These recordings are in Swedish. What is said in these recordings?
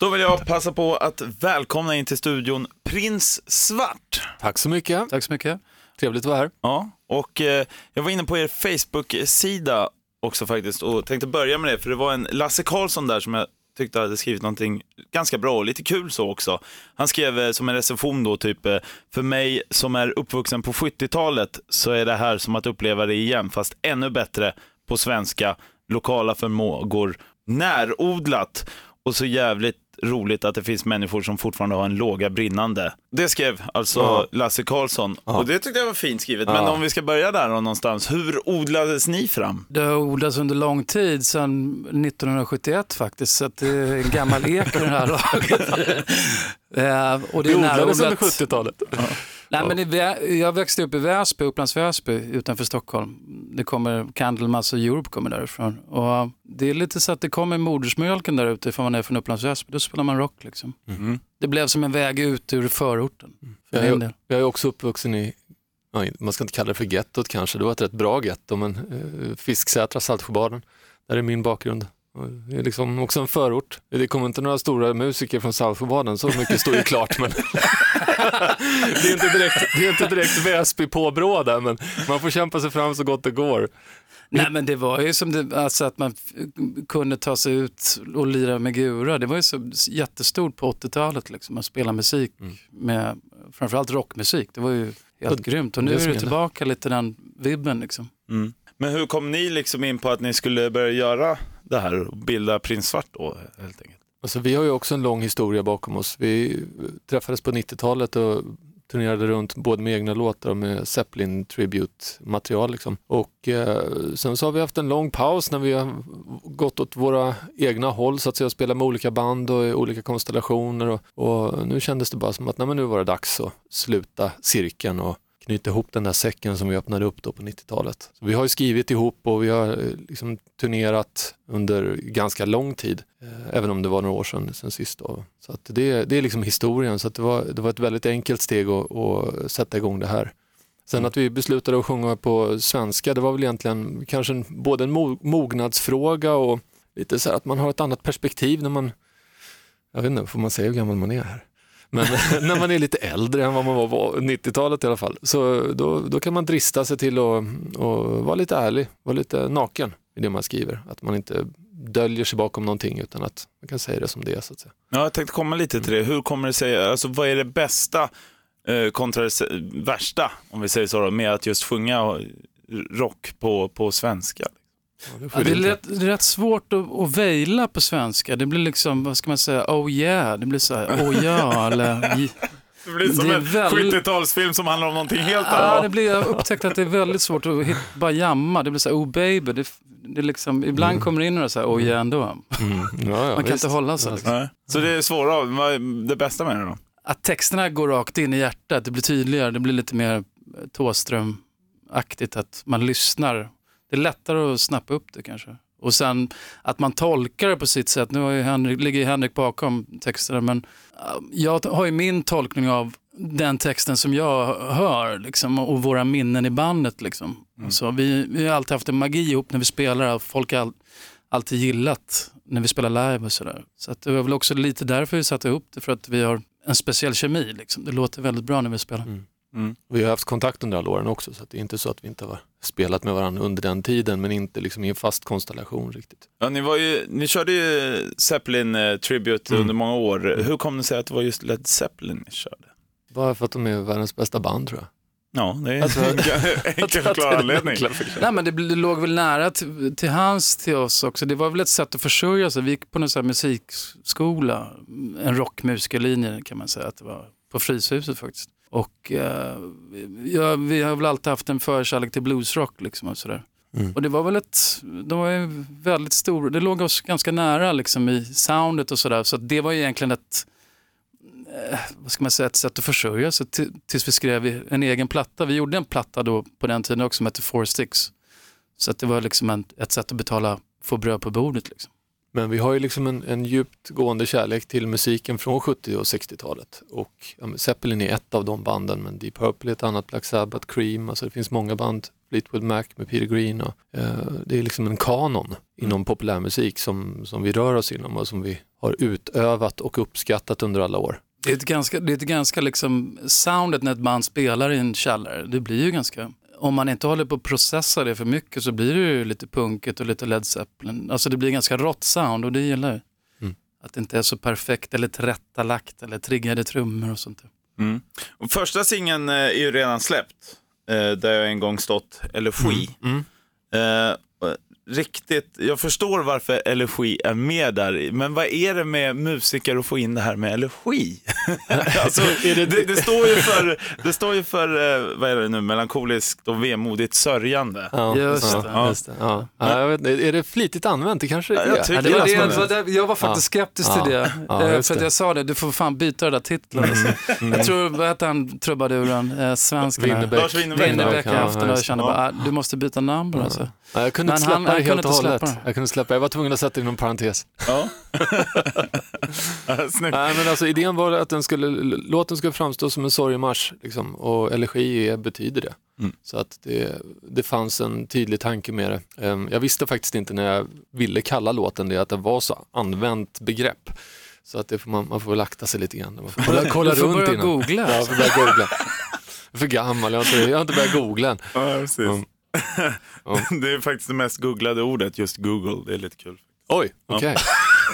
Då vill jag passa på att välkomna in till studion Prins Svart. Tack så mycket. Tack så mycket. Trevligt att vara här. Ja, och eh, jag var inne på er Facebook-sida också faktiskt och tänkte börja med det, för det var en Lasse Karlsson där som jag tyckte hade skrivit någonting ganska bra och lite kul så också. Han skrev eh, som en recension då typ, eh, för mig som är uppvuxen på 70-talet så är det här som att uppleva det igen, fast ännu bättre på svenska, lokala förmågor, närodlat och så jävligt roligt att det finns människor som fortfarande har en låga brinnande. Det skrev alltså Ja. Lasse Karlsson och det tyckte jag var fint skrivet. Men Ja. om vi ska börja där någonstans, hur odlades ni fram? Det har odlats under lång tid, sedan 1971 faktiskt, så att det är en gammal ek i det här laget. Eh, och det Det är odlades under närodlat. 70-talet. Nej, men Vä- jag växte upp i Väsby, Upplands Väsby utanför Stockholm. Det kommer, Candlemass och Europe kommer därifrån. Och det är lite så att det kommer modersmjölken där ute ifall man är från Upplands Väsby. Då spelar man rock liksom. Mm. Det blev som en väg ut ur förorten. För Jag är, jag är också uppvuxen i, man ska inte kalla det för gettot kanske, det var ett rätt bra getto, men eh, Fisksätra, Saltsjöbaden, där är min bakgrund. Och Det är liksom också en förort. Det kommer inte några stora musiker från Saltsjöbaden, så mycket står ju klart. Men det är inte direkt, det är inte direkt Väsby påbrå där, men man får kämpa sig fram så gott det går. Nej men det var ju som det, alltså att man kunde ta sig ut och lira med Gura. Det var ju så jättestort på 80-talet liksom, att spela musik Mm. med framförallt rockmusik. Det var ju helt Och grymt och nu det är det tillbaka lite den vibben liksom. Mm. Men hur kom ni liksom in på att ni skulle börja göra det här och bilda Prins Svart då helt enkelt? Alltså, vi har ju också en lång historia bakom oss. Vi träffades på 90-talet och turnerade runt både med egna låtar och med Zeppelin Tribute-material. Liksom. Och eh, sen så har vi haft en lång paus när vi har gått åt våra egna håll så att säga och spelat med olika band och i olika konstellationer. Och, och nu kändes det bara som att nej, men nu var det dags att sluta cirkeln och knyta ihop den där säcken som vi öppnade upp då på 90-talet. Så vi har ju skrivit ihop och vi har eh, liksom turnerat under ganska lång tid, eh, även om det var några år sedan, sedan sist. Då. Så att det, det är liksom historien, så det, var, det var ett väldigt enkelt steg att, att sätta igång det här. Sen att vi beslutade att sjunga på svenska, det var väl egentligen kanske en, både en mo- mognadsfråga och lite så här att man har ett annat perspektiv när man, jag vet inte, får man säga hur gammal man är här? Men när man är lite äldre än vad man var på 90-talet i alla fall, så då, då kan man drista sig till att att vara lite ärlig, vara lite naken i det man skriver. Att man inte döljer sig bakom någonting utan att man kan säga det som det är så att säga. Ja, jag tänkte komma lite till det. Hur kommer det sig, alltså vad är det bästa eh, kontra det värsta, om vi säger så, då, med att just sjunga rock på, på svenska? Ja, det, är rätt, det är rätt svårt att, att väjla på svenska. Det blir liksom, vad ska man säga, oh yeah. Det blir så här, oh ja, eller... Det blir som Det en väldigt- 70-talsfilm som handlar om någonting helt Ja, annat. det blir, jag upptäckte att det är väldigt svårt att hit, bara jamma. Det blir så här, oh baby. Det, det är liksom, ibland kommer det in några så här, oh yeah ändå. Mm. Ja, ja, Man kan visst. inte hålla sig. Liksom. Nej. Så det är svåra, vad är det bästa med det då? Att texterna går rakt in i hjärtat, det blir tydligare, det blir lite mer eh, Thåström-aktigt att man lyssnar. Det är lättare att snappa upp det kanske. Och sen att man tolkar det på sitt sätt. Nu har ju Henrik, ligger ju Henrik bakom texterna men äh, jag har ju min tolkning av den texten som jag hör liksom, och våra minnen i bandet. Liksom. Så vi, vi har alltid haft en magi ihop när vi spelar och folk har all, alltid gillat när vi spelar live och sådär. Så att det var väl också lite därför vi satte ihop det för att vi har en speciell kemi. Liksom. Det låter väldigt bra när vi spelar. Mm. Vi har haft kontakt under alla åren också så det är inte så att vi inte har spelat med varandra under den tiden men inte liksom i en fast konstellation riktigt. Ja, ni, var ju, ni körde ju Zeppelin eh, Tribute Mm. under många år. Hur kom det sig att det var just Led Zeppelin ni körde? Bara för att de är världens bästa band tror jag. Ja, det är Alltså, en enkel förklarad anledning. Nej, men det, låg väl nära till, till hans till oss också. Det var väl ett sätt att försörja sig. Vi gick på någon musikskola, en rockmusikerlinje kan man säga att det var, på Fryshuset faktiskt. Och eh, ja, vi har väl alltid haft en förkärlek till bluesrock liksom och sådär. Mm. Och det var väl ett, de var ju väldigt stor, det låg oss ganska nära liksom i soundet och sådär. Så det var ju egentligen ett, eh, vad ska man säga, ett sätt att försörja sig till, tills vi skrev en egen platta. Vi gjorde en platta då på den tiden också som hette Four Sticks. Så det var liksom en, ett sätt att betala, få bröd på bordet. Liksom. Men vi har ju liksom en, en djupt gående kärlek till musiken från 70 och 60-talet. Och Zeppelin är ett av de banden, men Deep Purple är ett annat, Black Sabbath, Cream, alltså det finns många band Fleetwood Mac med Peter Green. Och, eh, det är liksom en kanon inom populärmusik som, som vi rör oss inom och som vi har utövat och uppskattat under alla år. Det är ett ganska, det är ett ganska liksom, soundet när ett band spelar i en källare, det blir ju ganska, om man inte håller på att processa det för mycket så blir det ju lite punket och lite Led Zeppelin. Alltså det blir ganska rått sound och det gillar jag. Mm. Att det inte är så perfekt eller tillrättalagt eller triggade trummor och sånt. Mm. Och första singeln eh, är ju redan släppt, eh, där jag en gång stått, Elegi. Mm. Eh, och riktigt, jag förstår varför Elegi är med där, men vad är det med musiker att få in det här med Elegi? alltså, det, det, står ju för, det står ju för, eh, vad är det nu, melankoliskt och vemodigt sörjande. Ja, Just ja, det. Just det. Ja. Ja, jag vet, är det flitigt använt? Det kanske Ja, är jag tycker Ja, det var det det var jag var faktiskt Ja. skeptisk Ja. till det. Ja, Eh, för att jag sa det, du får fan byta den där titeln. alltså. Jag tror, vad hette han, trubaduren, eh, svensken? Winnerbäck. Lars Winnerbäck. Winnerbäck Ja, den och jag kände bara, ah, du måste byta namn på den. Alltså. Ja, jag kunde Men inte släppa helt kunde och hållet. släppa. Jag kunde släppa, jag var tvungen att sätta det inom parentes. Ja. Snyggt. Nej, men alltså, idén var att den skulle, låten skulle framstå som en sorgemarsch liksom, och elegi är, betyder det. Mm. Så att det, det fanns en tydlig tanke med det. Ehm, Jag visste faktiskt inte när jag ville kalla låten det, att det var så använt begrepp. Så att det får man, man får väl akta sig lite grann. Man får kolla, kolla får runt börja innan. googla. Ja, jag får börja googla. Jag är för gammal, jag har inte, jag har inte börjat googla än. Ja, precis. Mm. Det är faktiskt det mest googlade ordet, just Google. Det är lite kul. Oj, okej.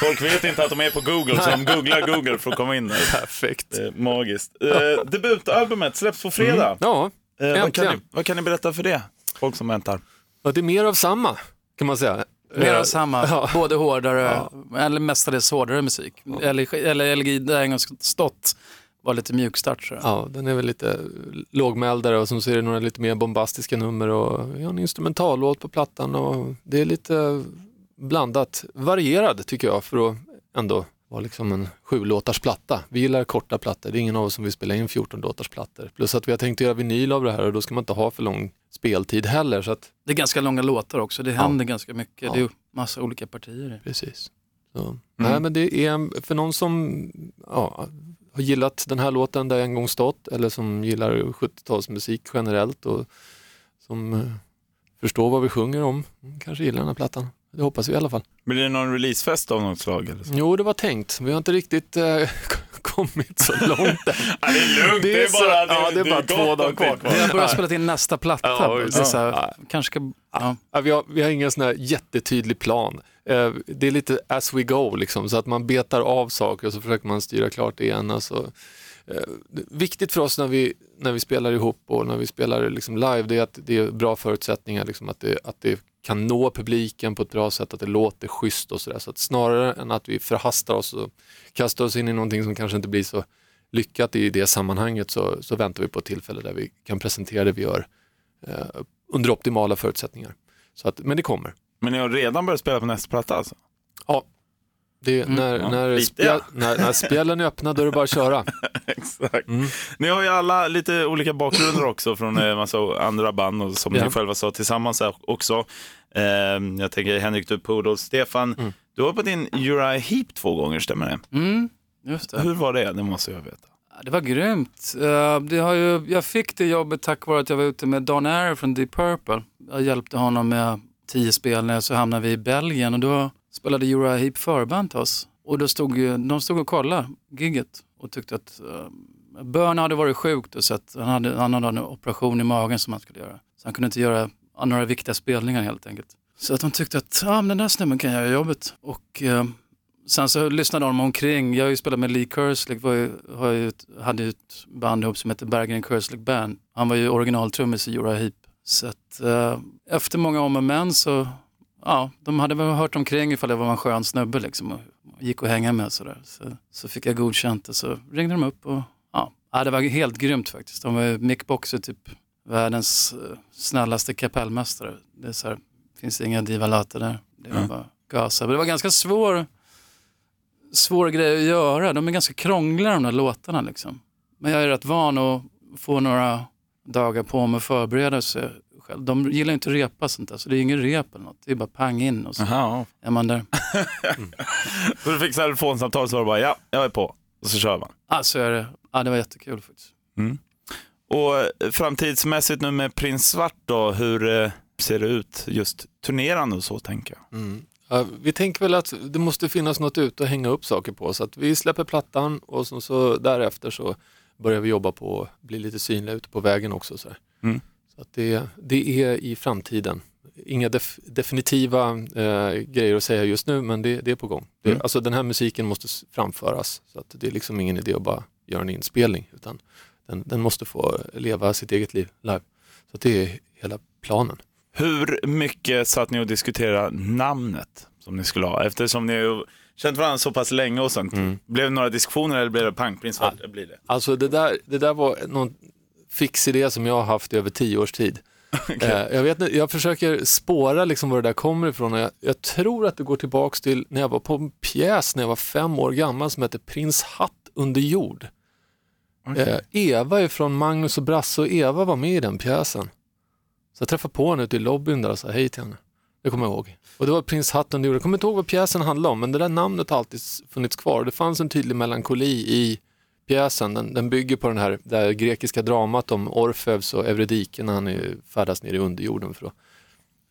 Folk vet inte att de är på Google, så de googlar Google för att komma in där. Perfekt. Det är magiskt. Eh, debutalbumet släpps på fredag. Ja, Eh, vad, kan ni, vad kan ni berätta för det? Folk som väntar. och det är mer av samma kan man säga. Mer Eh, av samma, Ja. både hårdare, eller mestadels hårdare musik. Eller, eller LG där en gång stått var lite mjukstart tror jag. Ja, den är väl lite lågmäldare och sen så är det några lite mer bombastiska nummer och har en instrumentallåt på plattan och det är lite blandat, varierad tycker jag för att ändå vara liksom en sju låtars platta. Vi gillar korta plattor, det är ingen av oss som vill spela in 14 låtars plattor. Plus att vi har tänkt göra vinyl av det här och då ska man inte ha för lång speltid heller. Så att, Det är ganska långa låtar också, det händer ganska mycket. Ja. Det är massa olika partier. precis. Så. Nej, men det är för någon som ja, har gillat den här låten där jag en gång stått eller som gillar 70-talsmusik generellt och som eh, förstår vad vi sjunger om, kanske gillar den här plattan. Det hoppas vi i alla fall. Blir det någon releasefest av något slag? Eller så? Jo, det var tänkt. Vi har inte riktigt eh, kommit så långt än. Ja, det är lugnt, det är, så- bara, ja, det är bara två dagar kvar. Vi har börjat spela in nästa platta. Ja, det är det. Ja. kanske ska, vi, har, vi har ingen sån här jättetydlig plan. Eh, det är lite as we go, liksom, så att man betar av saker och så försöker man styra klart det igen. Alltså, eh, viktigt för oss när vi, när vi spelar ihop och när vi spelar liksom live, det är att det är bra förutsättningar, liksom, att, det, att det kan nå publiken på ett bra sätt, att det låter schysst och sådär. Så att snarare än att vi förhastar oss och kastar oss in i någonting som kanske inte blir så lyckat i det sammanhanget så, så väntar vi på ett tillfälle där vi kan presentera det vi gör eh, under optimala förutsättningar. Så att, men det kommer. Men ni har redan börjat spela på nästa platta alltså? Ja. Det, när, ja, när, spjäll, ja. när, när spjällen är öppna då är det bara att köra. Exakt. Mm. Ni har ju alla lite olika bakgrunder också från en massa andra band och som Ja. ni själva sa tillsammans också. Eh, jag tänker Henrik Dupodol, Stefan, Mm. du har hoppat in Uriah Heep två gånger, stämmer det? Mm, just det. Hur var det? Det måste jag veta. Det var grymt. Eh, Det har ju, jag fick det jobbet tack vare att jag var ute med Don Air från Deep Purple. Jag hjälpte honom med tio spelningar så hamnade vi i Belgien och då spelade Uriah Heap förband till oss. Och då stod de stod och kollade gigget och tyckte att eh, uh, Börn hade varit sjuk och så att han hade, han hade en operation i magen som han skulle göra. Så han kunde inte göra några viktiga spelningar helt enkelt. Så att de tyckte att ah, men den där snubben kan göra jobbet. Och uh, Sen så lyssnade de omkring. Jag har ju spelat med Lee Kerslick, var ju, har ju ett, hade ju ett band ihop som heter Berggren Kerslick Band. Han var ju originaltrummis i Jura Heap så att, eh, efter många om och men så, ja, de hade väl hört omkring ifall jag var en skön snubbe liksom och gick och hänga med sådär. Så, så fick jag godkänt och så ringde de upp och ja, ja det var helt grymt faktiskt. De var Mick Boxer typ världens eh, snällaste kapellmästare. Det är så här, finns inga divalater där. Det var Mm. bara gasa. Men det var ganska svår svår grej att göra. De är ganska krångliga de där låtarna liksom. Men jag är rätt van att få några dagar på mig att förbereda sig själv. De gillar inte att repa sånt där, så det är ingen rep eller något. Det är bara pang in och så Jaha. är man där. Så du fick telefonsamtal så var det bara ja, jag är på. Och så kör man. Ja, så är det. Ja, det var jättekul faktiskt. Och eh, framtidsmässigt nu med Prins Svart då, hur eh, ser det ut just turnerande och så tänker jag? Mm. Vi tänker väl att det måste finnas något ute att hänga upp saker på så att vi släpper plattan och så, så därefter så börjar vi jobba på att bli lite synliga ute på vägen också. Så, Mm. så att det, det är i framtiden. Inga def, definitiva eh, grejer att säga just nu men det, det är på gång. Det, Mm. Alltså den här musiken måste framföras så att det är liksom ingen idé att bara göra en inspelning utan den, den måste få leva sitt eget liv live. Så att det är hela planen. Hur mycket satt ni och diskuterade namnet som ni skulle ha? Eftersom ni känt varandra så pass länge och sånt. Mm. Blev det några diskussioner eller blev det pang, Prins Svart? Det blir det. Alltså det där, det där var någon fix idé som jag har haft i över tio års tid. Eh, jag, vet, jag försöker spåra liksom var det där kommer ifrån och jag, jag tror att det går tillbaks till när jag var på en pjäs när jag var fem år gammal som hette Prins Hatt under jord. Eh, Eva är från Magnus och Brasse och Eva var med i den pjäsen. Så jag träffade på henne ute i lobbyn där och sa hej till henne. Det kommer jag ihåg. Och det var Prins Hatt under jord. Jag kommer inte ihåg vad pjäsen handlade om men det där namnet har alltid funnits kvar. Det fanns en tydlig melankoli i pjäsen. Den, den bygger på den här, det här grekiska dramat om Orfeus och Eurydike när han är, färdas ner i underjorden för att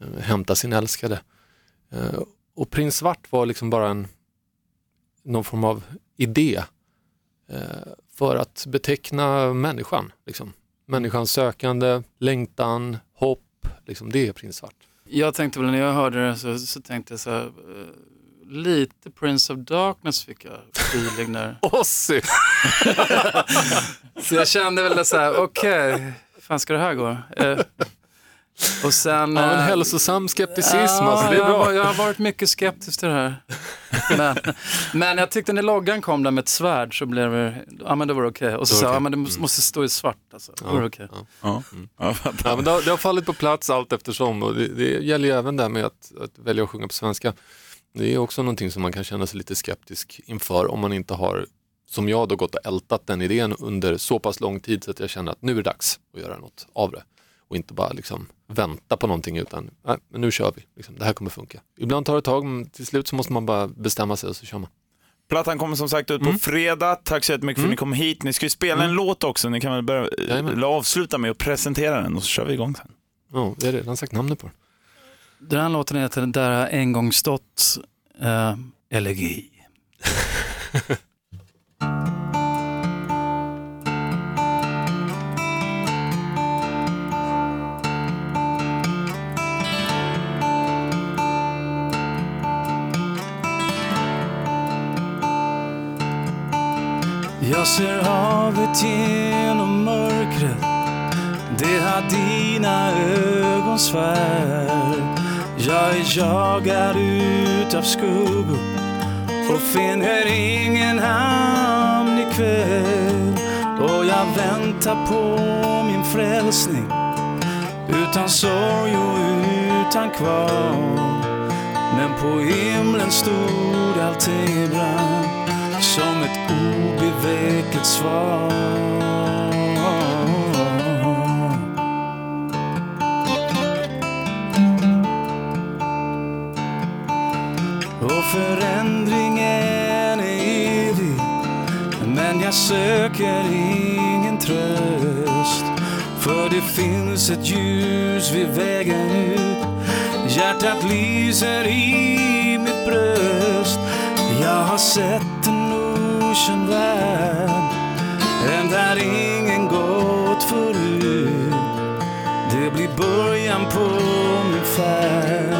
eh, hämta sin älskade. Eh, och Prins Svart var liksom bara en, någon form av idé eh, för att beteckna människan. Liksom. Människans sökande, längtan, hopp, liksom, det är Prins Svart. Jag tänkte väl när jag hörde det så, så tänkte jag så här, eh, lite Prince of Darkness fick jag feeling där. Ozzy! Så jag kände väl så här, okej, fan ska det här gå? Eh, och sen... Ja, en eh, hälsosam skepticism, ja, alltså, det är jag, bra. har- jag har varit mycket skeptisk till det här. Men, men jag tyckte när loggan kom där med ett svärd så blev det, ja men det var okej. Och så Det sa jag, okej. ja men det måste, måste stå i svart alltså. Det var okej. ja. Ja. Ja, Ja, men det, har, det har fallit på plats allt eftersom och det, det gäller ju även det här med att, att välja att sjunga på svenska. Det är också någonting som man kan känna sig lite skeptisk inför om man inte har, som jag då, gått och ältat den idén under så pass lång tid så att jag känner att nu är det dags att göra något av det. Och inte bara liksom vänta på någonting utan nej, men nu kör vi, liksom, det här kommer funka. Ibland tar det ett tag men till slut så måste man bara bestämma sig och så kör man. Plattan kommer som sagt ut på Mm. fredag. Tack så jättemycket för att ni kom hit. Ni ska ju spela en låt också. Ni kan väl börja, Jajamän. eller avsluta med att presentera den och så kör vi igång sen. Ja, jag har redan sagt namnet på den. Den här låten heter Där har en gång stått eh, elegi. Jag ser havet genom mörkret. Det har dina ögons färg Jag är jagad utav skuggor och finner ingen hamn ikväll Och jag väntar på min frälsning utan sorg och utan kval Men på himlen stod allting i brand som ett obevekligt svar. Och förändringen är evig Men jag söker ingen tröst. För det finns ett ljus vid vägen ut. Hjärtat lyser i mitt bröst. Jag har sett en okänd värld En där ingen gått förut. Det blir början på min färd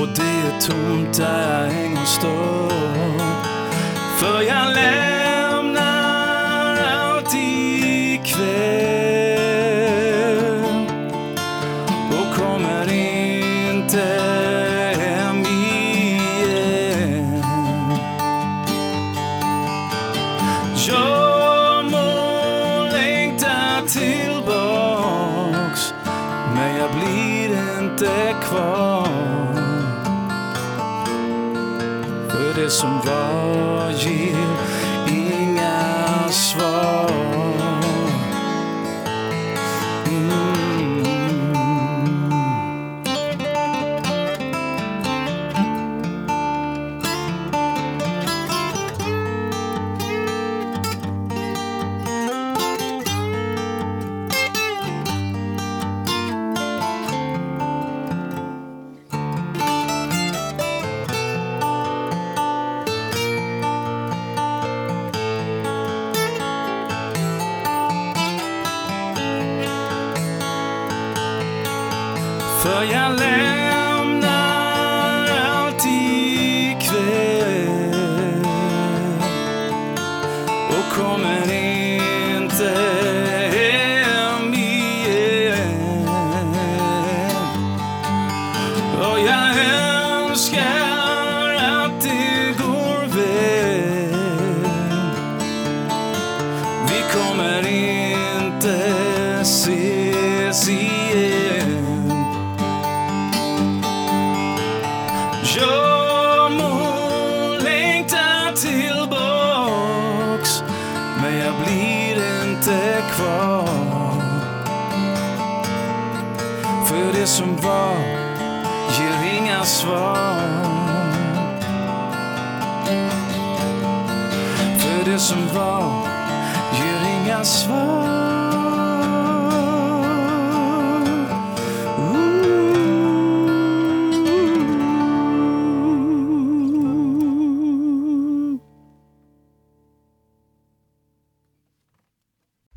och det är tomt där jag en gång stod För jag lämnar kvar. För det som var ger inga svar. För det som var ger inga svar.